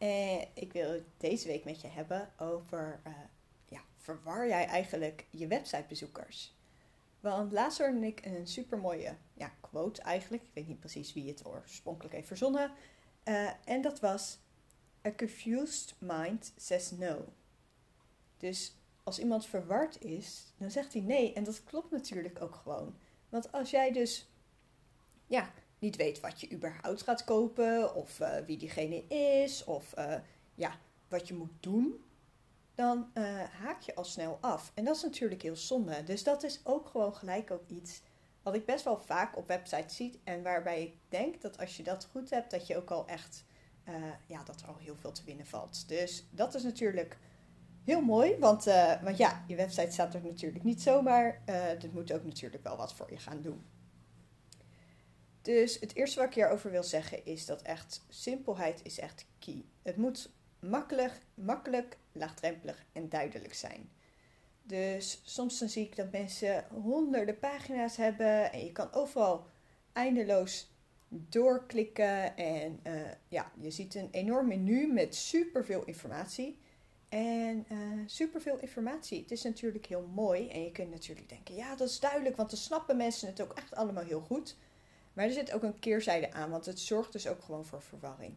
En ik wil het deze week met je hebben over, uh, ja, verwar jij eigenlijk je websitebezoekers? Want laatst hoorde ik een supermooie ja, quote eigenlijk. Ik weet niet precies wie het oorspronkelijk heeft verzonnen. Uh, en dat was, a confused mind says no. Dus als iemand verward is, dan zegt hij nee. En dat klopt natuurlijk ook gewoon. Want als jij dus ja, niet weet wat je überhaupt gaat kopen, of uh, wie diegene is, of uh, ja, wat je moet doen, dan uh, haak je al snel af. En dat is natuurlijk heel zonde. Dus dat is ook gewoon gelijk ook iets wat ik best wel vaak op websites zie. En waarbij ik denk dat als je dat goed hebt, dat je ook al echt, ja, dat er al heel veel te winnen valt. Dus dat is natuurlijk heel mooi, want, want ja, je website staat er natuurlijk niet zomaar. dit moet ook natuurlijk wel wat voor je gaan doen. Dus het eerste wat ik hierover wil zeggen is dat echt simpelheid is echt key. Het moet makkelijk, makkelijk, laagdrempelig en duidelijk zijn. Dus soms dan zie ik dat mensen honderden pagina's hebben en je kan overal eindeloos doorklikken. En uh, ja, je ziet een enorm menu met superveel informatie. En uh, superveel informatie. Het is natuurlijk heel mooi en je kunt natuurlijk denken, ja dat is duidelijk, want dan snappen mensen het ook echt allemaal heel goed. Maar er zit ook een keerzijde aan, want het zorgt dus ook gewoon voor verwarring.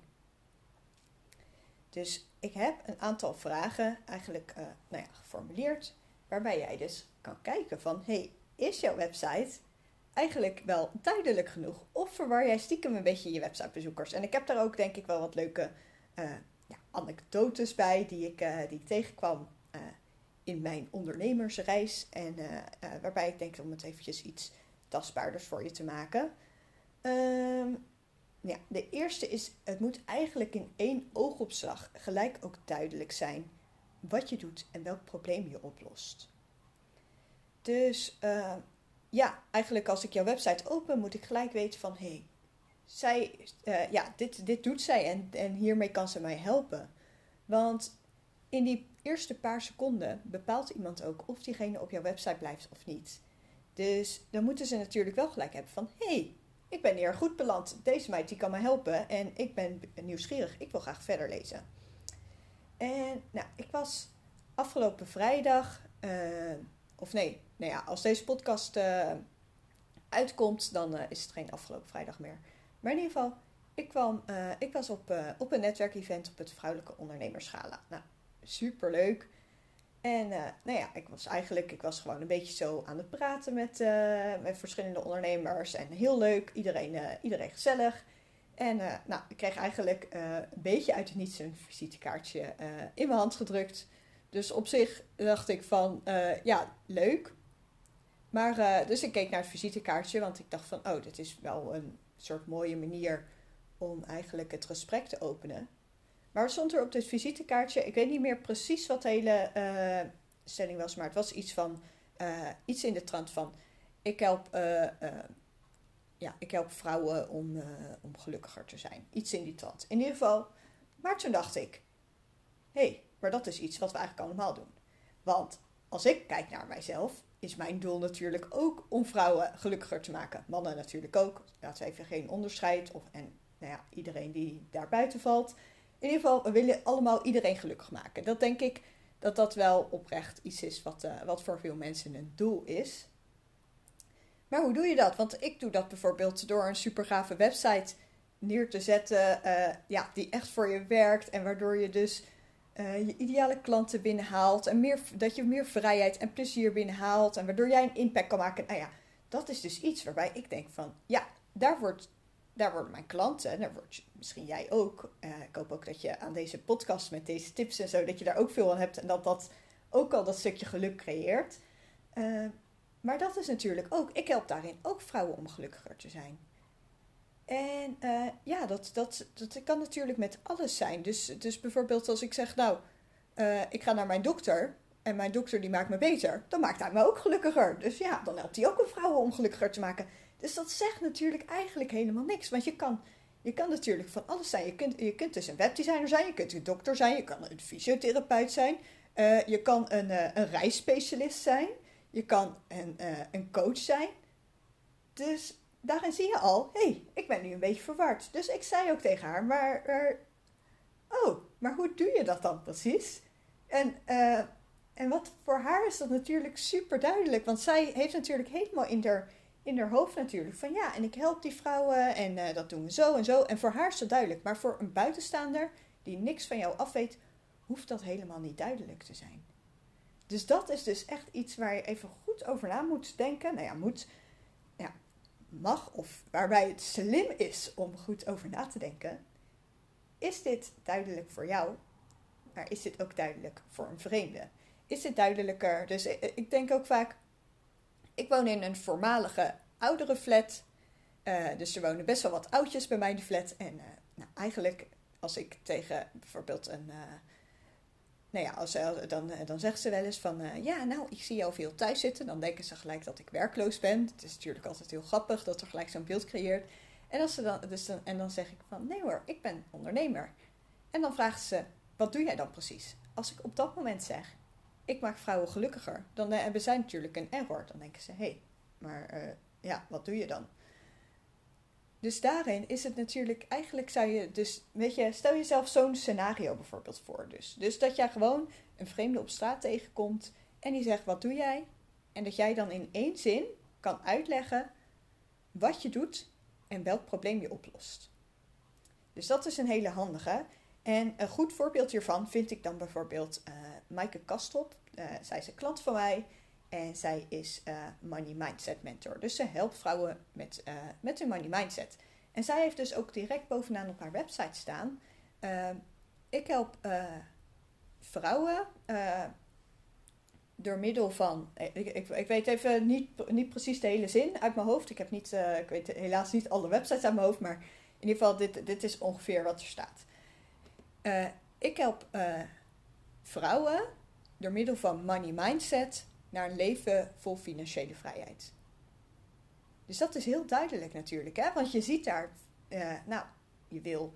Dus ik heb een aantal vragen eigenlijk uh, nou ja, geformuleerd, waarbij jij dus kan kijken van, hey, is jouw website eigenlijk wel duidelijk genoeg? Of verwar jij stiekem een beetje je websitebezoekers? En ik heb daar ook denk ik wel wat leuke uh, ja, anekdotes bij die ik, uh, die ik tegenkwam in mijn ondernemersreis. En waarbij ik denk om het eventjes iets tastbaarders voor je te maken. Um, ja, de eerste is, het moet eigenlijk in één oogopslag gelijk ook duidelijk zijn wat je doet en welk probleem je oplost. Dus uh, ja, eigenlijk als ik jouw website open, moet ik gelijk weten van hé, hey, zij, uh, ja, dit, dit doet zij en, en hiermee kan ze mij helpen. Want in die eerste paar seconden bepaalt iemand ook of diegene op jouw website blijft of niet. Dus dan moeten ze natuurlijk wel gelijk hebben van hé, hey, ik ben hier goed beland. Deze meid die kan me helpen en ik ben nieuwsgierig. Ik wil graag verder lezen. En nou, ik was afgelopen vrijdag, uh, of nee, nou ja, als deze podcast uh, uitkomt, dan uh, is het geen afgelopen vrijdag meer. Maar in ieder geval, ik, kwam, ik was op, op een netwerkevent op het Vrouwelijke Ondernemerschala. Nou, super leuk. En uh, nou ja, ik was eigenlijk ik was gewoon een beetje zo aan het praten met, uh, met verschillende ondernemers. En heel leuk, iedereen, uh, iedereen gezellig. En nou, ik kreeg eigenlijk een beetje uit het niets een visitekaartje in mijn hand gedrukt. Dus op zich dacht ik van, ja, leuk. Maar, dus ik keek naar het visitekaartje, want ik dacht van, oh, dit is wel een soort mooie manier om eigenlijk het gesprek te openen. Maar stond er op dit visitekaartje? Ik weet niet meer precies wat de hele uh, stelling was, maar het was iets van uh, iets in de trant van ik help, uh, ja, ik help vrouwen om, om gelukkiger te zijn. Iets in die trant. In ieder geval. Maar toen dacht ik, hé, hey, maar dat is iets wat we eigenlijk allemaal doen. Want als ik kijk naar mijzelf, is mijn doel natuurlijk ook om vrouwen gelukkiger te maken. Mannen natuurlijk ook. Laten we even geen onderscheid. Of, en nou ja, iedereen die daar buiten valt in ieder geval, we willen allemaal iedereen gelukkig maken. Dat denk ik dat dat wel oprecht iets is wat, uh, wat voor veel mensen een doel is. Maar hoe doe je dat? Want ik doe dat bijvoorbeeld door een super gave website neer te zetten, uh, ja, die echt voor je werkt en waardoor je dus uh, je ideale klanten binnenhaalt en meer, dat je meer vrijheid en plezier binnenhaalt en waardoor jij een impact kan maken. Nou ja, dat is dus iets waarbij ik denk van, ja, daar wordt daar worden mijn klanten, daar word misschien jij ook. Uh, ik hoop ook dat je aan deze podcast met deze tips en zo, dat je daar ook veel aan hebt en dat dat ook al dat stukje geluk creëert. Uh, maar dat is natuurlijk ook, ik help daarin ook vrouwen om gelukkiger te zijn. En uh, ja, dat, dat, dat kan natuurlijk met alles zijn. Dus, dus bijvoorbeeld als ik zeg, nou, eh, ik ga naar mijn dokter en mijn dokter die maakt me beter, dan maakt hij me ook gelukkiger. Dus ja, dan helpt hij ook een vrouw om gelukkiger te maken. Dus dat zegt natuurlijk eigenlijk helemaal niks. Want je kan, je kan natuurlijk van alles zijn. Je kunt, je kunt dus een webdesigner zijn, je kunt een dokter zijn, je kan een fysiotherapeut zijn, uh, je kan een, uh, een reisspecialist zijn, je kan een, uh, een coach zijn. Dus daarin zie je al, hé, hey, ik ben nu een beetje verward. Dus ik zei ook tegen haar, maar, oh, maar hoe doe je dat dan precies? En, en wat voor haar is dat natuurlijk super duidelijk, want zij heeft natuurlijk helemaal in haar in haar hoofd natuurlijk. Van ja, en ik help die vrouwen en uh, dat doen we zo en zo. En voor haar is dat duidelijk. Maar voor een buitenstaander die niks van jou afweet, hoeft dat helemaal niet duidelijk te zijn. Dus dat is dus echt iets waar je even goed over na moet denken. Nou ja, moet, ja, mag of waarbij het slim is om goed over na te denken. Is dit duidelijk voor jou? Maar is dit ook duidelijk voor een vreemde? Is dit duidelijker? Dus ik denk ook vaak, ik woon in een voormalige oudere flat. Uh, dus er wonen best wel wat oudjes bij mij in flat. En uh, nou, eigenlijk, als ik tegen bijvoorbeeld een. Uh, nou ja, als, dan, dan zegt ze wel eens van. ja, nou, ik zie jou veel thuis zitten. Dan denken ze gelijk dat ik werkloos ben. Het is natuurlijk altijd heel grappig dat er gelijk zo'n beeld creëert. En, als ze dan, dus dan, en dan zeg ik van. Nee hoor, ik ben ondernemer. En dan vraagt ze: wat doe jij dan precies? Als ik op dat moment zeg: ik maak vrouwen gelukkiger. Dan hebben zij natuurlijk een error. Dan denken ze, hé, hey, maar uh, ja, wat doe je dan? Dus daarin is het natuurlijk, eigenlijk zou je dus, weet je, stel jezelf zo'n scenario bijvoorbeeld voor. Dus. dus dat jij gewoon een vreemde op straat tegenkomt en die zegt, wat doe jij? En dat jij dan in één zin kan uitleggen wat je doet en welk probleem je oplost. Dus dat is een hele handige. En een goed voorbeeld hiervan vind ik dan bijvoorbeeld uh, Maaike Kastrop. Uh, zij is een klant van mij en zij is uh, Money Mindset Mentor. Dus ze helpt vrouwen met, met hun money mindset. En zij heeft dus ook direct bovenaan op haar website staan. ik help vrouwen door middel van. Ik, ik, ik, weet even niet, niet precies de hele zin uit mijn hoofd. Ik heb niet, ik weet helaas niet alle websites uit mijn hoofd, maar in ieder geval, dit, dit is ongeveer wat er staat. Uh, ik help uh, vrouwen door middel van money mindset naar een leven vol financiële vrijheid. Dus dat is heel duidelijk natuurlijk, hè? want je ziet daar, uh, nou, je wil,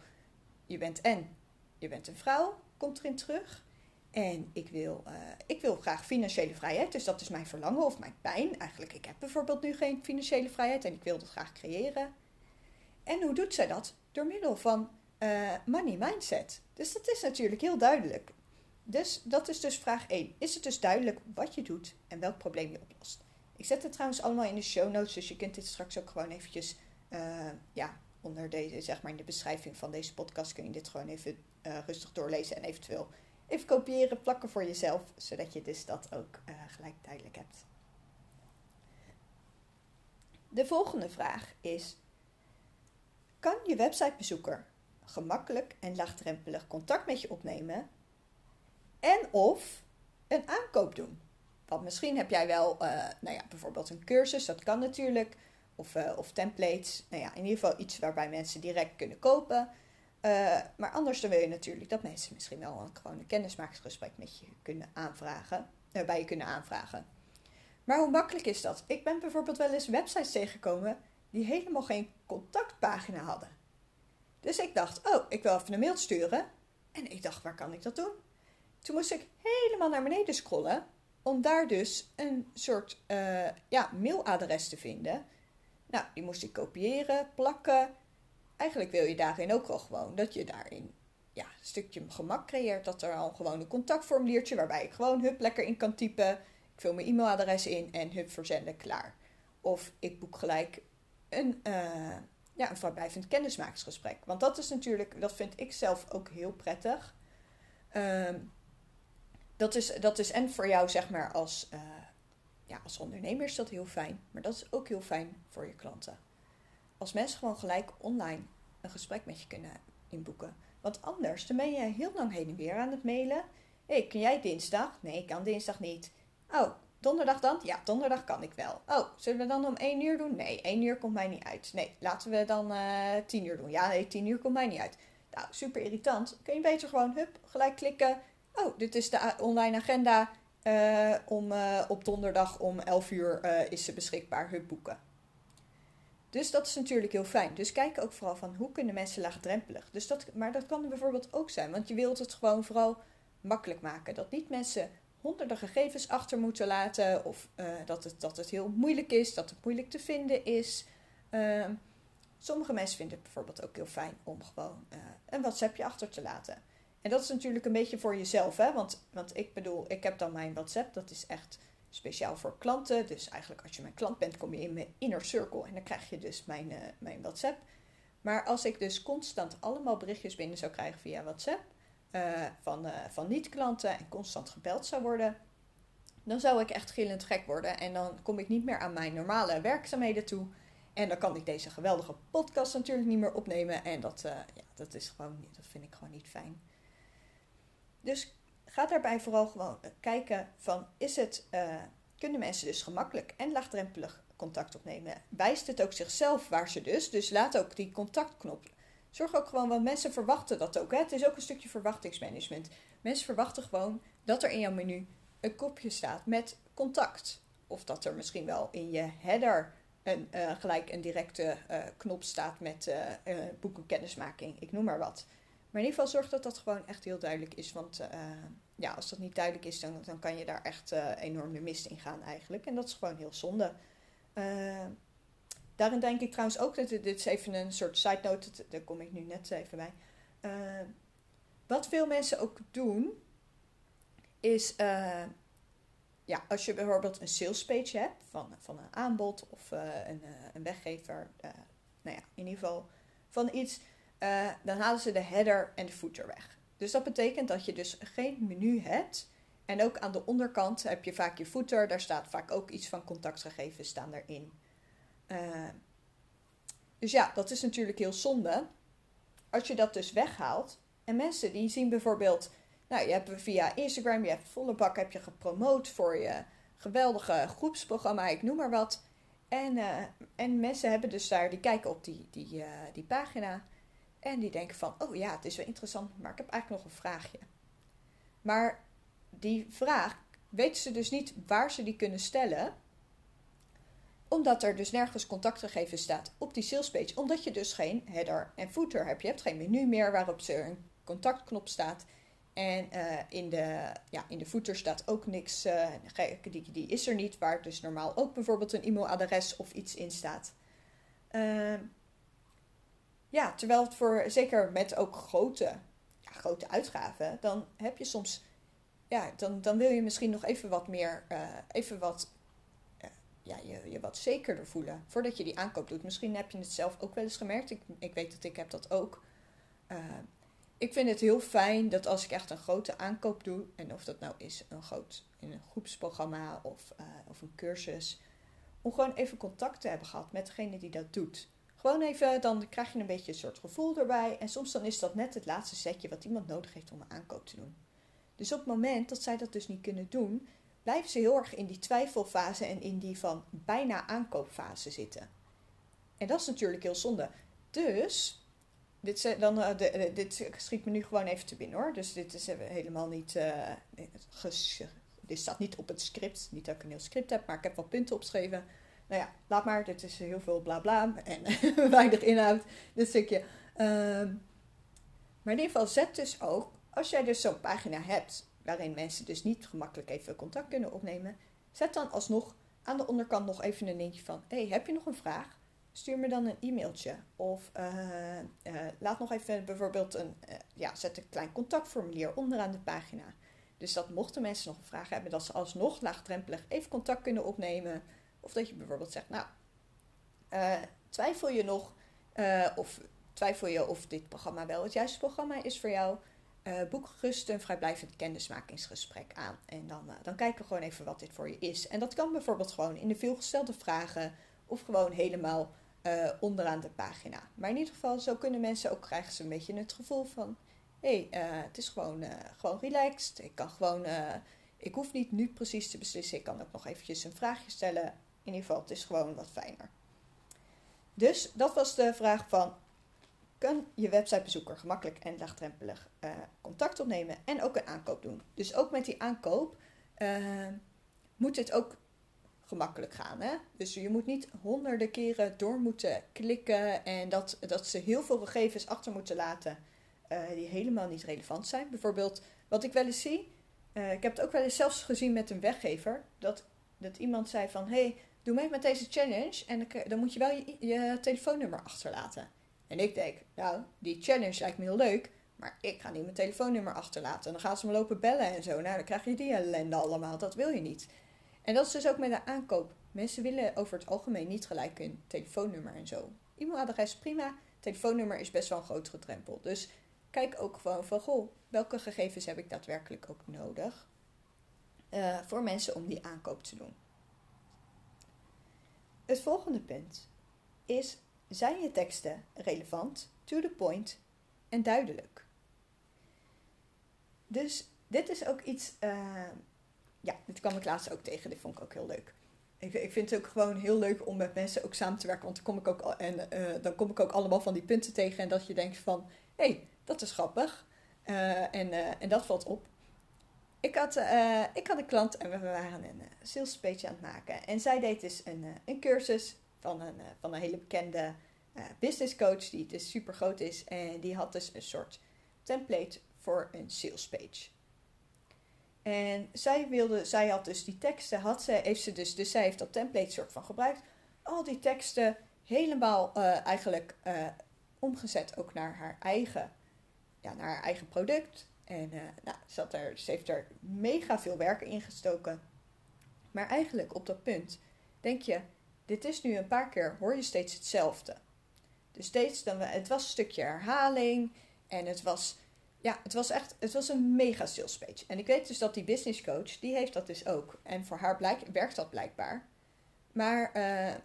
je bent en, je bent een vrouw, komt erin terug. En ik wil, ik wil graag financiële vrijheid, dus dat is mijn verlangen of mijn pijn. Eigenlijk, ik heb bijvoorbeeld nu geen financiële vrijheid en ik wil dat graag creëren. En hoe doet zij dat? Door middel van uh, money mindset. Dus dat is natuurlijk heel duidelijk. Dus dat is dus vraag 1. Is het dus duidelijk wat je doet en welk probleem je oplost? Ik zet het trouwens allemaal in de show notes, dus je kunt dit straks ook gewoon eventjes, uh, ja, onder deze, zeg maar in de beschrijving van deze podcast kun je dit gewoon even uh, rustig doorlezen en eventueel even kopiëren, plakken voor jezelf, zodat je dus dat ook gelijk duidelijk hebt. De volgende vraag is: kan je websitebezoeker gemakkelijk en laagdrempelig contact met je opnemen. En of een aankoop doen. Want misschien heb jij wel, uh, nou ja, bijvoorbeeld een cursus, dat kan natuurlijk. Of, uh, of templates. Nou ja, in ieder geval iets waarbij mensen direct kunnen kopen. Uh, maar anders dan wil je natuurlijk dat mensen misschien wel een, gewoon een kennismakingsgesprek met je kunnen aanvragen. bij je kunnen aanvragen. Maar hoe makkelijk is dat? Ik ben bijvoorbeeld wel eens websites tegengekomen die helemaal geen contactpagina hadden. Dus ik dacht, oh, ik wil even een mail sturen. En ik dacht, waar kan ik dat doen? Toen moest ik helemaal naar beneden scrollen. Om daar dus een soort uh, ja, mailadres te vinden. Nou, die moest ik kopiëren, plakken. Eigenlijk wil je daarin ook wel gewoon dat je daarin ja, een stukje gemak creëert. Dat er al gewoon een contactformuliertje waarbij ik gewoon hup lekker in kan typen. Ik vul mijn e-mailadres in en hup verzenden, klaar. Of ik boek gelijk een, uh, ja, een vrijblijvend kennismakingsgesprek. Want dat is natuurlijk, dat vind ik zelf ook heel prettig. Ehm, dat, is, dat is en voor jou, zeg maar, als, uh, ja, als ondernemer is dat heel fijn. Maar dat is ook heel fijn voor je klanten. Als mensen gewoon gelijk online een gesprek met je kunnen inboeken. Want anders, dan ben je heel lang heen en weer aan het mailen. Hé, hey, kun jij dinsdag? Nee, ik kan dinsdag niet. Oh, Donderdag dan? Ja, donderdag kan ik wel. Oh, zullen we dan om 1 uur doen? Nee, 1 uur komt mij niet uit. Nee, laten we dan uh, eh, 10 uur doen. Ja, nee, 10 uur komt mij niet uit. Nou, super irritant. Kun je beter gewoon, hup, gelijk klikken. oh, dit is de online agenda. om, op donderdag om 11 uur is ze beschikbaar, hun boeken. Dus dat is natuurlijk heel fijn. Dus kijk ook vooral van hoe kunnen mensen laagdrempelig. Dus dat, maar dat kan bijvoorbeeld ook zijn, want je wilt het gewoon vooral makkelijk maken. Dat niet mensen honderden gegevens achter moeten laten of uh, dat, het, dat het heel moeilijk is, dat het moeilijk te vinden is. Uh, sommige mensen vinden het bijvoorbeeld ook heel fijn om gewoon uh, een WhatsAppje achter te laten. En dat is natuurlijk een beetje voor jezelf, hè? Want, want ik bedoel, ik heb dan mijn WhatsApp, dat is echt speciaal voor klanten. Dus eigenlijk als je mijn klant bent, kom je in mijn inner circle en dan krijg je dus mijn, uh, mijn WhatsApp. Maar als ik dus constant allemaal berichtjes binnen zou krijgen via WhatsApp uh, van, uh, van niet-klanten en constant gebeld zou worden, dan zou ik echt gillend gek worden. En dan kom ik niet meer aan mijn normale werkzaamheden toe. En dan kan ik deze geweldige podcast natuurlijk niet meer opnemen. En dat, ja, dat, is gewoon, dat vind ik gewoon niet fijn. Dus ga daarbij vooral gewoon kijken van is het, kunnen mensen dus gemakkelijk en laagdrempelig contact opnemen? Wijst het ook zichzelf waar ze dus, dus laat ook die contactknop. Zorg ook gewoon, want mensen verwachten dat ook. Hè? Het is ook een stukje verwachtingsmanagement. Mensen verwachten gewoon dat er in jouw menu een kopje staat met contact. Of dat er misschien wel in je header een, uh, gelijk een directe uh, knop staat met uh, boeken kennismaking. Ik noem maar wat. Maar in ieder geval zorg dat dat gewoon echt heel duidelijk is. Want ja, als dat niet duidelijk is, dan, dan kan je daar echt enorm de mist in gaan eigenlijk. En dat is gewoon heel zonde. Daarin denk ik trouwens ook, dat dit is even een soort side note, daar kom ik nu net even bij. Uh, wat veel mensen ook doen, is ja, als je bijvoorbeeld een sales page hebt van, van een aanbod of een, een weggever, nou ja, in ieder geval van iets, dan halen ze de header en de footer weg. Dus dat betekent dat je dus geen menu hebt. En ook aan de onderkant heb je vaak je footer. Daar staat vaak ook iets van contactgegevens staan erin. Uh, dus ja, dat is natuurlijk heel zonde. Als je dat dus weghaalt. En mensen die zien bijvoorbeeld... Nou, je hebt via Instagram, je hebt volle bak heb je gepromoot voor je geweldige groepsprogramma, ik noem maar wat. En, uh, en mensen hebben dus daar, die kijken op die, die, uh, die pagina. En die denken van, oh ja, het is wel interessant, maar ik heb eigenlijk nog een vraagje. Maar die vraag weten ze dus niet waar ze die kunnen stellen. Omdat er dus nergens contactgegevens staat op die salespage. Omdat je dus geen header en footer hebt. Je hebt geen menu meer waarop er een contactknop staat. En uh, in, de, ja, in de footer staat ook niks. Uh, die, die is er niet. Waar dus normaal ook bijvoorbeeld een e-mailadres of iets in staat. Uh, ja, terwijl het voor, zeker met ook grote, ja, grote uitgaven, dan heb je soms, ja, dan, dan wil je misschien nog even wat meer, uh, even wat, ja, je, je wat zekerder voelen voordat je die aankoop doet. Misschien heb je het zelf ook wel eens gemerkt. Ik, ik weet dat ik heb dat ook. Uh, ik vind het heel fijn dat als ik echt een grote aankoop doe, en of dat nou is een groot in een groepsprogramma of, of een cursus, om gewoon even contact te hebben gehad met degene die dat doet. Gewoon even, dan krijg je een beetje een soort gevoel erbij. En soms dan is dat net het laatste setje wat iemand nodig heeft om een aankoop te doen. Dus op het moment dat zij dat dus niet kunnen doen, blijven ze heel erg in die twijfelfase en in die van bijna aankoopfase zitten. En dat is natuurlijk heel zonde. Dus, dit, dan, de, dit schiet me nu gewoon even te binnen hoor. Dus dit is helemaal niet. Uh, dit staat niet op het script. Niet dat ik een heel script heb, maar ik heb wat punten opgeschreven nou ja, laat maar, dit is heel veel bla bla en weinig inhoud, dit stukje. Uh, maar in ieder geval, zet dus ook, als jij dus zo'n pagina hebt, waarin mensen dus niet gemakkelijk even contact kunnen opnemen, zet dan alsnog aan de onderkant nog even een linkje van, hey, heb je nog een vraag? Stuur me dan een e-mailtje. Of uh, uh, laat nog even bijvoorbeeld een, uh, ja, zet een klein contactformulier onderaan de pagina. Dus dat mochten mensen nog een vraag hebben, dat ze alsnog laagdrempelig even contact kunnen opnemen. Of dat je bijvoorbeeld zegt, nou, twijfel je nog, of twijfel je of dit programma wel het juiste programma is voor jou? Uh, boek gerust een vrijblijvend kennismakingsgesprek aan. En dan, dan kijken we gewoon even wat dit voor je is. En dat kan bijvoorbeeld gewoon in de veelgestelde vragen of gewoon helemaal onderaan de pagina. Maar in ieder geval, zo kunnen mensen ook krijgen ze een beetje het gevoel van: hé, hey, het is gewoon, gewoon relaxed. Ik kan gewoon, ik hoef niet nu precies te beslissen. Ik kan ook nog eventjes een vraagje stellen in ieder geval, het is gewoon wat fijner. Dus dat was de vraag van: kan je websitebezoeker gemakkelijk en laagdrempelig uh, contact opnemen en ook een aankoop doen. Dus ook met die aankoop uh, moet het ook gemakkelijk gaan. Hè? Dus je moet niet honderden keren door moeten klikken en dat, dat ze heel veel gegevens achter moeten laten uh, die helemaal niet relevant zijn. Bijvoorbeeld, wat ik wel eens zie, ik heb het ook wel eens zelfs gezien met een weggever, dat, dat iemand zei van, hey, doe mee met deze challenge en dan moet je wel je, je telefoonnummer achterlaten. En ik denk, nou, die challenge lijkt me heel leuk, maar ik ga niet mijn telefoonnummer achterlaten. En dan gaan ze me lopen bellen en zo. Nou, dan krijg je die ellende allemaal. Dat wil je niet. En dat is dus ook met de aankoop. Mensen willen over het algemeen niet gelijk een telefoonnummer en zo. E-mailadres prima, telefoonnummer is best wel een grotere drempel. Dus kijk ook gewoon van, goh, welke gegevens heb ik daadwerkelijk ook nodig uh, voor mensen om die aankoop te doen. Het volgende punt is zijn je teksten relevant, to the point en duidelijk? Dus dit is ook iets, uh, ja, dit kwam ik laatst ook tegen, dit vond ik ook heel leuk. Ik, ik vind het ook gewoon heel leuk om met mensen ook samen te werken, want dan kom ik ook, en, uh, dan kom ik ook allemaal van die punten tegen en dat je denkt van, hé, hey, dat is grappig uh, en, en dat valt op. Ik had, ik had een klant en we waren een sales page aan het maken. En zij deed dus een, een cursus van een, van een hele bekende uh, business coach, die dus super groot is. En die had dus een soort template voor een sales page. En zij wilde, zij had dus die teksten, had ze, heeft ze dus, dus zij heeft dat template soort van gebruikt. Al die teksten helemaal uh, eigenlijk omgezet ook naar haar eigen, ja, naar haar eigen product. En uh, nou, er, ze heeft er mega veel werk in gestoken. Maar eigenlijk op dat punt denk je, dit is nu een paar keer, hoor je steeds hetzelfde. Dus steeds, dan, het was een stukje herhaling en het was, ja, het was echt, het was een mega sales. En ik weet dus dat die business coach, die heeft dat dus ook. En voor haar blijk, werkt dat blijkbaar. Maar uh,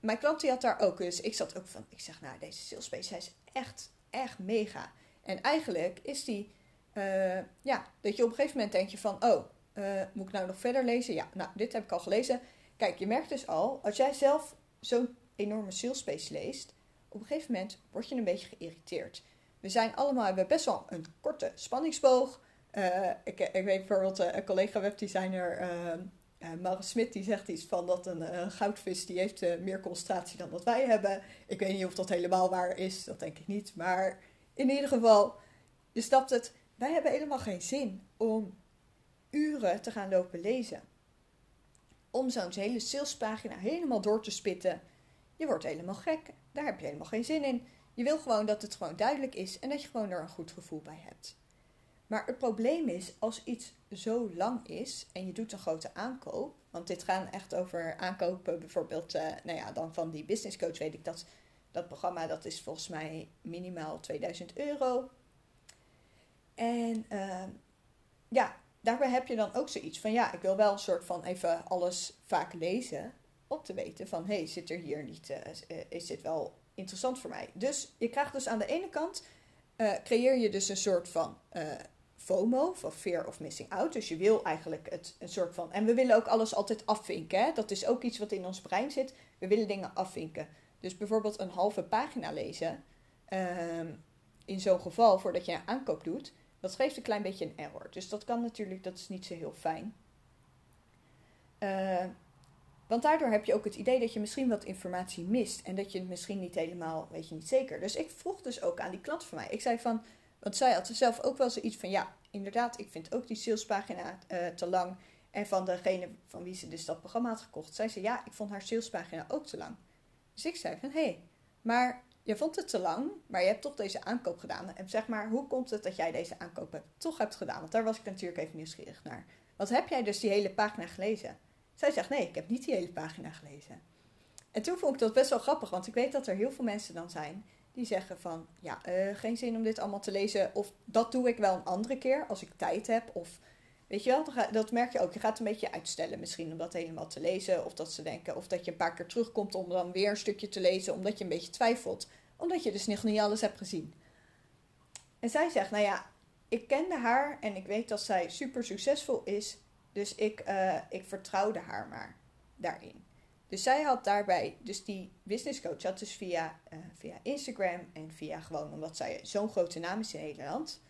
mijn klant die had daar ook, dus ik zat ook van, ik zeg nou, deze sales hij is echt, echt mega. En eigenlijk is die, uh, ja, dat je op een gegeven moment denk je van, oh, uh, moet ik nou nog verder lezen? Ja, nou, dit heb ik al gelezen. Kijk, je merkt dus al, als jij zelf zo'n enorme sales page leest, op een gegeven moment word je een beetje geïrriteerd. We zijn allemaal, hebben best wel een korte spanningsboog. Uh, ik, ik, weet bijvoorbeeld uh, een collega webdesigner, uh, Maris Smit, die zegt iets van dat een goudvis die heeft meer concentratie dan dat wij hebben. Ik weet niet of dat helemaal waar is, dat denk ik niet. Maar in ieder geval, je snapt het, wij hebben helemaal geen zin om uren te gaan lopen lezen. Om zo'n hele salespagina helemaal door te spitten. Je wordt helemaal gek. Daar heb je helemaal geen zin in. Je wil gewoon dat het gewoon duidelijk is en dat je gewoon er een goed gevoel bij hebt. Maar het probleem is, als iets zo lang is en je doet een grote aankoop, want dit gaan echt over aankopen, bijvoorbeeld, uh, nou ja, dan van die business coach weet ik dat dat programma, dat is volgens mij minimaal 2000 euro. En uh, ja, daarbij heb je dan ook zoiets van, ja, ik wil wel een soort van even alles vaak lezen om te weten van, hé, hey, zit er hier niet, uh, is dit wel interessant voor mij? Dus je krijgt dus aan de ene kant, uh, creëer je dus een soort van FOMO, van fear of missing out. Dus je wil eigenlijk het een soort van, en we willen ook alles altijd afvinken, hè? dat is ook iets wat in ons brein zit, we willen dingen afvinken. Dus bijvoorbeeld een halve pagina lezen, uh, in zo'n geval, voordat je een aankoop doet, dat geeft een klein beetje een error. Dus dat kan natuurlijk, dat is niet zo heel fijn. Uh, want daardoor heb je ook het idee dat je misschien wat informatie mist. En dat je het misschien niet helemaal, weet je niet zeker. Dus ik vroeg dus ook aan die klant van mij. Ik zei van, want zij had zelf ook wel zoiets van, ja, inderdaad, ik vind ook die salespagina uh, te lang. En van degene van wie ze dus dat programma had gekocht, zei ze, ja, ik vond haar salespagina ook te lang. Dus ik zei van, hé, hey, maar je vond het te lang, maar je hebt toch deze aankoop gedaan. En zeg maar, hoe komt het dat jij deze aankoop toch hebt gedaan? Want daar was ik natuurlijk even nieuwsgierig naar. Wat heb jij dus die hele pagina gelezen? Zij zegt, nee, ik heb niet die hele pagina gelezen. En toen vond ik dat best wel grappig, want ik weet dat er heel veel mensen dan zijn die zeggen van, ja, uh, geen zin om dit allemaal te lezen. Of dat doe ik wel een andere keer als ik tijd heb. Of weet je wel, dat merk je ook. Je gaat een beetje uitstellen misschien om dat helemaal te lezen. Of dat ze denken, of dat je een paar keer terugkomt om dan weer een stukje te lezen, omdat je een beetje twijfelt. Omdat je dus nog niet alles hebt gezien. En zij zegt, nou ja, ik kende haar en ik weet dat zij super succesvol is. Dus ik, uh, ik vertrouwde haar maar daarin. Dus zij had daarbij, dus die business coach had dus via, uh, via Instagram en via gewoon omdat zij zo'n grote naam is in Nederland,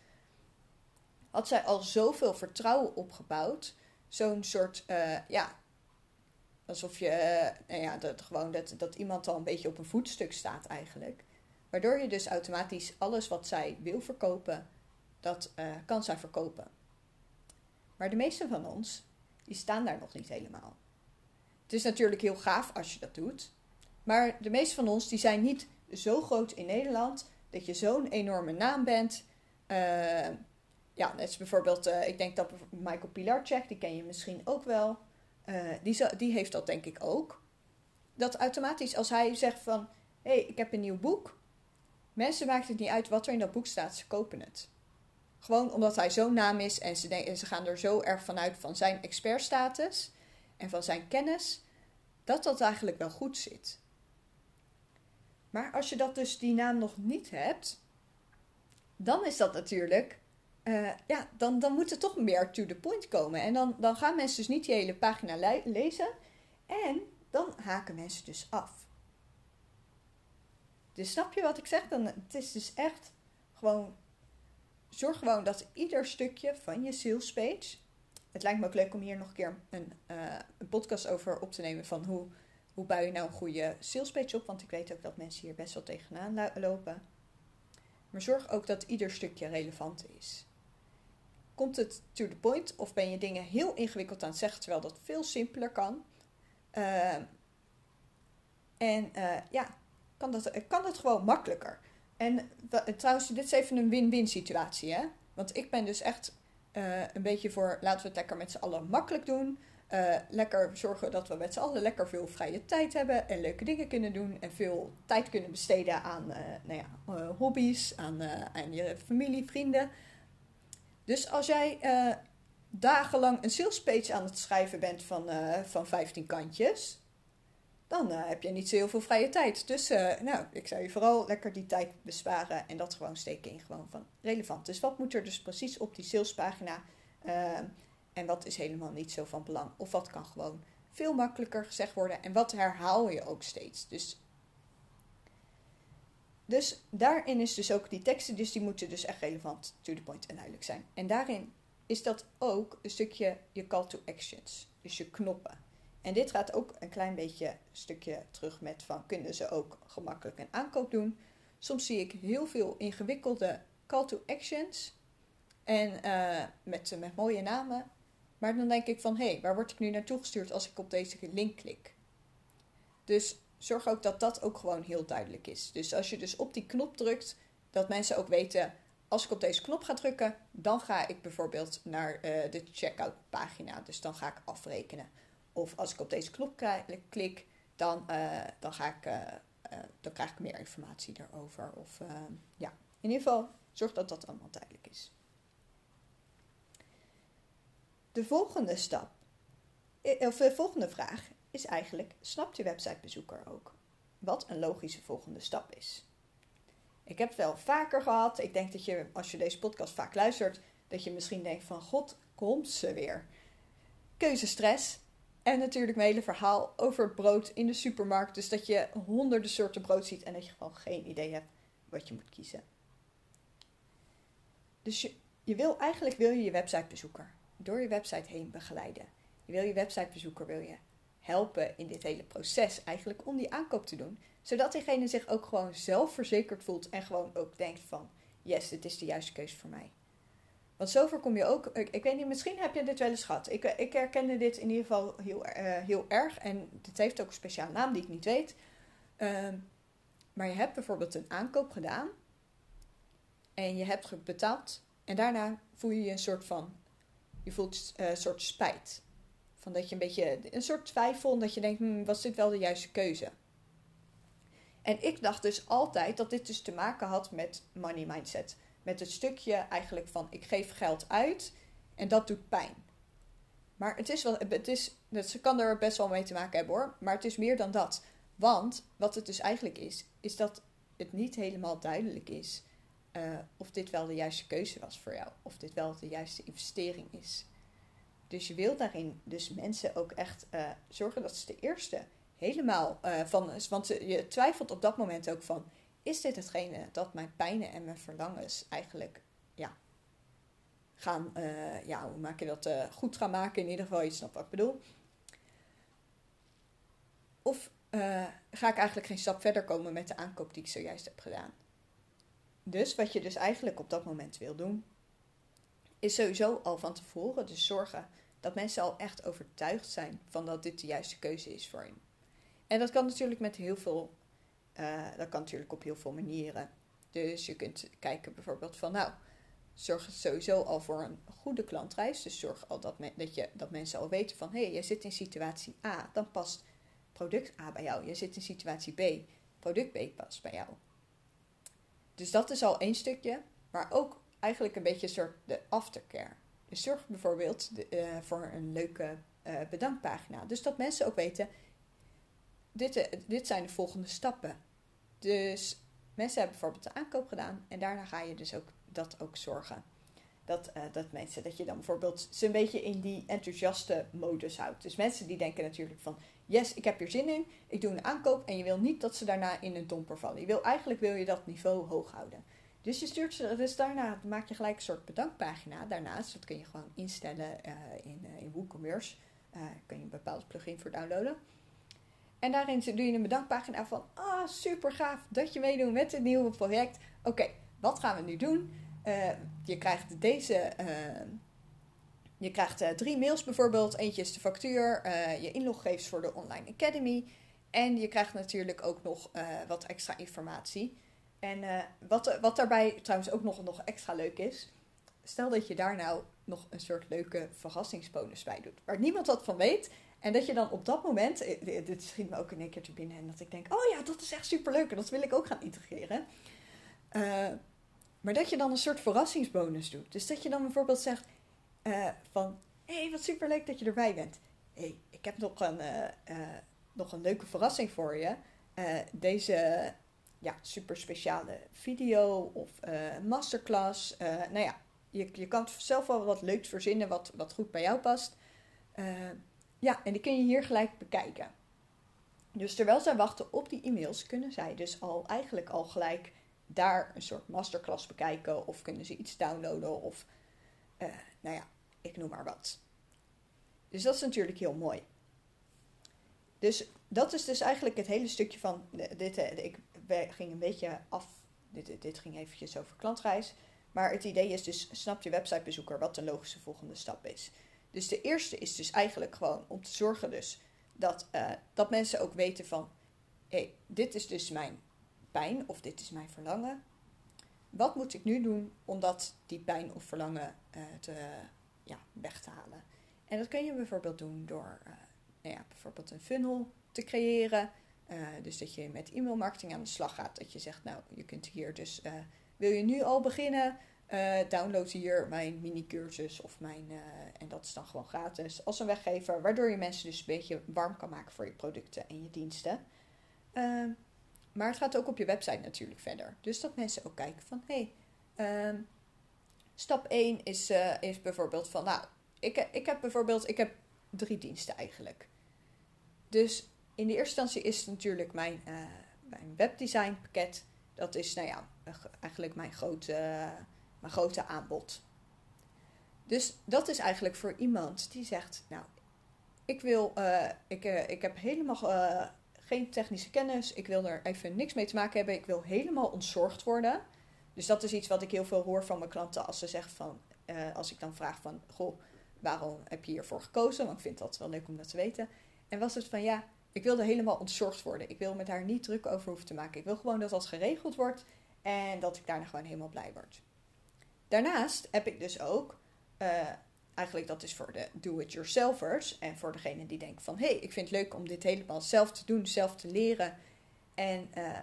had zij al zoveel vertrouwen opgebouwd. Zo'n soort, uh, ja, alsof je, uh, nou ja, dat, gewoon dat, dat iemand al een beetje op een voetstuk staat eigenlijk. Waardoor je dus automatisch alles wat zij wil verkopen, dat kan zij verkopen. Maar de meeste van ons, die staan daar nog niet helemaal. Het is natuurlijk heel gaaf als je dat doet. Maar de meeste van ons die zijn niet zo groot in Nederland dat je zo'n enorme naam bent. Ja, net is bijvoorbeeld, uh, ik denk dat Michael Pilarczyk, die ken je misschien ook wel. Uh, die, die heeft dat denk ik ook. Dat automatisch als hij zegt van, hé, hey, ik heb een nieuw boek. Mensen maakt het niet uit wat er in dat boek staat, ze kopen het. Gewoon omdat hij zo'n naam is en ze, ze gaan er zo erg vanuit van zijn expertstatus en van zijn kennis, dat dat eigenlijk wel goed zit. Maar als je dat dus die naam nog niet hebt, dan is dat natuurlijk, uh, ja, dan, dan moet het toch meer to the point komen. En dan, dan gaan mensen dus niet die hele pagina le lezen en dan haken mensen dus af. Dus snap je wat ik zeg? Dan, het is dus echt gewoon, zorg gewoon dat ieder stukje van je sales page het lijkt me ook leuk om hier nog een keer een, uh, een podcast over op te nemen van hoe, hoe bouw je nou een goede salespage op. Want ik weet ook dat mensen hier best wel tegenaan lopen. Maar zorg ook dat ieder stukje relevant is. Komt het to the point of ben je dingen heel ingewikkeld aan het zeggen terwijl dat veel simpeler kan? Uh, en uh, ja, kan dat, kan dat gewoon makkelijker. En trouwens, dit is even een win-win situatie. Hè? Want ik ben dus echt uh, een beetje voor laten we het lekker met z'n allen makkelijk doen. Uh, lekker zorgen dat we met z'n allen lekker veel vrije tijd hebben en leuke dingen kunnen doen. En veel tijd kunnen besteden aan nou ja, hobby's, aan je familie, vrienden. Dus als jij dagenlang een sales page aan het schrijven bent van, van 15 kantjes, dan uh, heb je niet zo heel veel vrije tijd. Dus uh, nou, ik zou je vooral lekker die tijd besparen en dat gewoon steken in gewoon van relevant. Dus wat moet er dus precies op die salespagina uh, en wat is helemaal niet zo van belang? Of wat kan gewoon veel makkelijker gezegd worden en wat herhaal je ook steeds? Dus, dus daarin is dus ook die teksten, dus die moeten dus echt relevant, to the point en duidelijk zijn. En daarin is dat ook een stukje je call to actions, dus je knoppen. En dit gaat ook een klein beetje stukje terug met van kunnen ze ook gemakkelijk een aankoop doen. Soms zie ik heel veel ingewikkelde call to actions en uh, met, met mooie namen. Maar dan denk ik van hé, hey, waar word ik nu naartoe gestuurd als ik op deze link klik? Dus zorg ook dat dat ook gewoon heel duidelijk is. Dus als je dus op die knop drukt, dat mensen ook weten, als ik op deze knop ga drukken, dan ga ik bijvoorbeeld naar uh, de checkout pagina. Dus dan ga ik afrekenen. Of als ik op deze knop klik, dan, uh, dan, ga ik, uh, dan krijg ik meer informatie daarover. Of ja, in ieder geval zorg dat dat allemaal duidelijk is. De volgende stap, of de volgende vraag is eigenlijk: snapt je websitebezoeker ook wat een logische volgende stap is? Ik heb het wel vaker gehad. Ik denk dat je, als je deze podcast vaak luistert, dat je misschien denkt van God, komt ze weer. Keuzestress. En natuurlijk mijn hele verhaal over brood in de supermarkt. Dus dat je honderden soorten brood ziet en dat je gewoon geen idee hebt wat je moet kiezen. Dus je, je wil, eigenlijk wil je je websitebezoeker door je website heen begeleiden. Je wil je websitebezoeker wil je helpen in dit hele proces eigenlijk om die aankoop te doen. Zodat diegene zich ook gewoon zelfverzekerd voelt en gewoon ook denkt van yes, dit is de juiste keuze voor mij. Want zo voorkom je ook, ik, weet niet, misschien heb je dit wel eens gehad. Ik, ik herkende dit in ieder geval heel, uh, heel erg. En dit heeft ook een speciale naam die ik niet weet. Uh, maar je hebt bijvoorbeeld een aankoop gedaan. En je hebt betaald. En daarna voel je je een soort van, je voelt uh, een soort spijt. Van dat je een beetje, een soort twijfel. Dat je denkt, hmm, was dit wel de juiste keuze? En ik dacht dus altijd dat dit dus te maken had met money mindset met het stukje eigenlijk van ik geef geld uit en dat doet pijn. Maar het is wel, het is, dat kan er best wel mee te maken hebben hoor, maar het is meer dan dat. Want wat het dus eigenlijk is, is dat het niet helemaal duidelijk is uh, of dit wel de juiste keuze was voor jou, of dit wel de juiste investering is. Dus je wilt daarin dus mensen ook echt uh, zorgen dat ze de eerste helemaal uh, van, want je twijfelt op dat moment ook van, is dit hetgene dat mijn pijnen en mijn verlangens eigenlijk, ja, gaan, uh, ja, hoe maak je dat goed gaan maken? In ieder geval, je snapt wat ik bedoel. Of ga ik eigenlijk geen stap verder komen met de aankoop die ik zojuist heb gedaan? Dus wat je dus eigenlijk op dat moment wil doen, is sowieso al van tevoren dus zorgen dat mensen al echt overtuigd zijn van dat dit de juiste keuze is voor hen. En dat kan natuurlijk met heel veel, uh, dat kan natuurlijk op heel veel manieren. Dus je kunt kijken bijvoorbeeld van, nou, zorg sowieso al voor een goede klantreis. Dus zorg al dat, dat, je, dat mensen al weten van, hé, hey, je zit in situatie A, dan past product A bij jou. Je zit in situatie B, product B past bij jou. Dus dat is al één stukje, maar ook eigenlijk een beetje een soort de aftercare. Zorg bijvoorbeeld de, uh, voor een leuke uh, bedankpagina. Dus dat mensen ook weten, dit, eh, dit zijn de volgende stappen. Dus mensen hebben bijvoorbeeld de aankoop gedaan en daarna ga je dus ook dat ook zorgen. Dat, dat mensen, dat je dan bijvoorbeeld ze een beetje in die enthousiaste modus houdt. Dus mensen die denken natuurlijk van, yes, ik heb hier zin in, ik doe een aankoop en je wil niet dat ze daarna in een domper vallen. Je wil, eigenlijk wil je dat niveau hoog houden. Dus je stuurt ze, dus daarna maak je gelijk een soort bedankpagina. Daarnaast, dat kun je gewoon instellen uh, in, uh, in WooCommerce. Uh, kun je een bepaald plugin voor downloaden. En daarin doe je een bedankpagina van, ah, super gaaf dat je meedoet met het nieuwe project. Oké, wat gaan we nu doen? je krijgt deze, je krijgt drie mails bijvoorbeeld. Eentje is de factuur, je inloggegevens voor de Online Academy. En je krijgt natuurlijk ook nog wat extra informatie. En uh, wat, wat daarbij trouwens ook nog, nog extra leuk is. Stel dat je daar nou nog een soort leuke verrassingsbonus bij doet. Waar niemand wat van weet. En dat je dan op dat moment. Eh, dit schiet me ook in één keer te binnen. En dat ik denk: oh ja, dat is echt super leuk. En dat wil ik ook gaan integreren. Maar dat je dan een soort verrassingsbonus doet. Dus dat je dan bijvoorbeeld zegt: van. Hé, hey, wat super leuk dat je erbij bent. Hé, hey, ik heb nog een, nog een leuke verrassing voor je. deze ja, super speciale video of uh, masterclass. Uh, nou ja, je, je kan zelf wel wat leuks verzinnen wat, wat goed bij jou past. Uh, ja, en die kun je hier gelijk bekijken. Dus terwijl zij wachten op die e-mails, kunnen zij dus al eigenlijk al gelijk daar een soort masterclass bekijken. Of kunnen ze iets downloaden of nou ja, ik noem maar wat. Dus dat is natuurlijk heel mooi. Dus dat is dus eigenlijk het hele stukje van dit. Ik ging een beetje af. Dit, dit ging eventjes over klantreis. Maar het idee is dus, snap je websitebezoeker wat de logische volgende stap is. Dus de eerste is dus eigenlijk gewoon om te zorgen dus dat, uh, dat mensen ook weten van... Hé, hey, dit is dus mijn pijn of dit is mijn verlangen. Wat moet ik nu doen om dat, die pijn of verlangen uh, te, ja, weg te halen? En dat kun je bijvoorbeeld doen door uh, nou ja, bijvoorbeeld een funnel te creëren. Uh, dus dat je met e-mailmarketing aan de slag gaat. Dat je zegt, nou, je kunt hier dus, uh, wil je nu al beginnen? Uh, download hier mijn mini-cursus of mijn, en dat is dan gewoon gratis, als een weggever. Waardoor je mensen dus een beetje warm kan maken voor je producten en je diensten. Ehm, maar het gaat ook op je website natuurlijk verder. Dus dat mensen ook kijken van, hé, hey, um, stap 1 is, is bijvoorbeeld van, nou, ik, ik heb bijvoorbeeld, ik heb drie diensten eigenlijk. Dus in de eerste instantie is het natuurlijk mijn, uh, mijn webdesign pakket. Dat is nou ja, eigenlijk mijn grote, mijn grote aanbod. Dus dat is eigenlijk voor iemand die zegt, nou, ik wil, uh, ik, uh, ik heb helemaal geen technische kennis. Ik wil er even niks mee te maken hebben. Ik wil helemaal ontzorgd worden. Dus dat is iets wat ik heel veel hoor van mijn klanten als ze zeggen van, als ik dan vraag van, goh, waarom heb je hiervoor gekozen? Want ik vind dat wel leuk om dat te weten. En was het van, ja, ik wilde helemaal ontzorgd worden. Ik wil met haar niet druk over hoeven te maken. Ik wil gewoon dat dat geregeld wordt en dat ik daarna gewoon helemaal blij word. Daarnaast heb ik dus ook, uh, eigenlijk dat is voor de do-it-yourselfers en voor degene die denken van hé, hey, ik vind het leuk om dit helemaal zelf te doen, zelf te leren. En uh,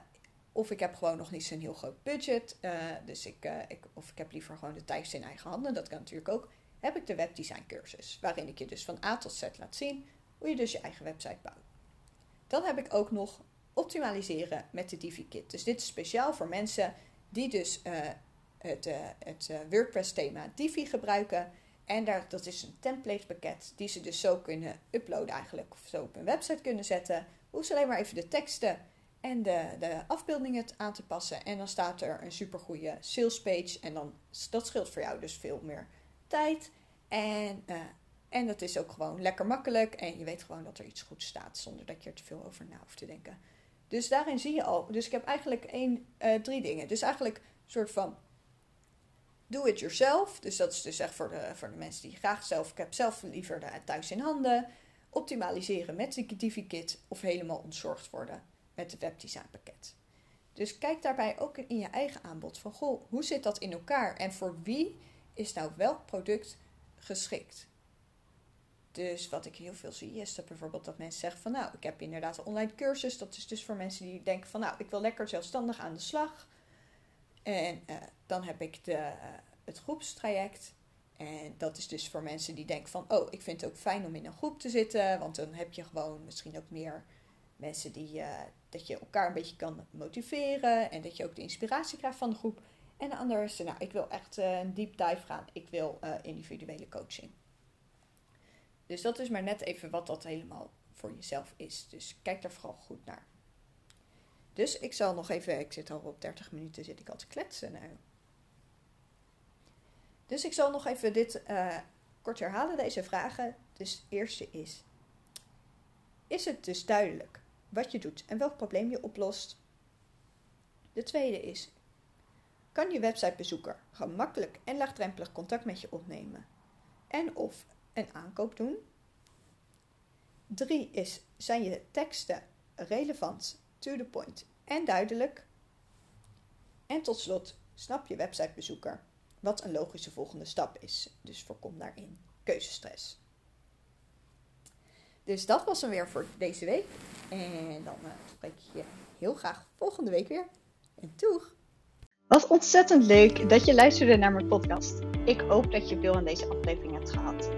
of ik heb gewoon nog niet zo'n heel groot budget, uh, dus ik, ik, of ik heb liever gewoon de tijd in eigen handen, dat kan natuurlijk ook. Heb ik de webdesign cursus, waarin ik je dus van A tot Z laat zien hoe je dus je eigen website bouwt. Dan heb ik ook nog optimaliseren met de Divi-kit. Dus dit is speciaal voor mensen die dus uh, het, uh, het uh, WordPress-thema Divi gebruiken En daar, dat is een templatepakket die ze dus zo kunnen uploaden eigenlijk. Of zo op hun website kunnen zetten. Hoef ze alleen maar even de teksten en de, de afbeeldingen aan te passen. En dan staat er een supergoeie sales page. En dan, dat scheelt voor jou dus veel meer tijd. En, uh, en dat is ook gewoon lekker makkelijk. En je weet gewoon dat er iets goed staat zonder dat je er te veel over na hoeft te denken. Dus daarin zie je al. Dus ik heb eigenlijk één, uh, drie dingen. Dus eigenlijk een soort van do it yourself. Dus dat is dus echt voor de, voor de mensen die graag zelf. Ik heb zelf liever de, thuis in handen. Optimaliseren met de DiviKit of helemaal ontzorgd worden met het webdesignpakket. Dus kijk daarbij ook in je eigen aanbod van goh, hoe zit dat in elkaar en voor wie is nou welk product geschikt? Dus wat ik heel veel zie is dat bijvoorbeeld dat mensen zeggen van nou, ik heb inderdaad een online cursus. Dat is dus voor mensen die denken van nou, ik wil lekker zelfstandig aan de slag. En uh, dan heb ik de, uh, het groepstraject. En dat is dus voor mensen die denken van oh, ik vind het ook fijn om in een groep te zitten. Want dan heb je gewoon misschien ook meer mensen die, uh, dat je elkaar een beetje kan motiveren. En dat je ook de inspiratie krijgt van de groep. En de is, nou, ik wil echt een deep dive gaan. Ik wil individuele coaching. Dus dat is maar net even wat dat helemaal voor jezelf is. Dus kijk daar vooral goed naar. Dus ik zal nog even, ik zit al op 30 minuten, zit ik al te kletsen. Nou. Dus ik zal nog even dit uh, kort herhalen, deze vragen. Dus eerste is, is het dus duidelijk wat je doet en welk probleem je oplost? De tweede is, kan je websitebezoeker gemakkelijk en laagdrempelig contact met je opnemen? En of een aankoop doen. Drie is, zijn je teksten relevant, to the point en duidelijk? En tot slot, snap je websitebezoeker wat een logische volgende stap is. Dus voorkom daarin keuzestress. Dus dat was hem weer voor deze week. En dan uh, spreek ik je heel graag volgende week weer. En doeg! Wat ontzettend leuk dat je luisterde naar mijn podcast. Ik hoop dat je veel aan deze aflevering hebt gehad.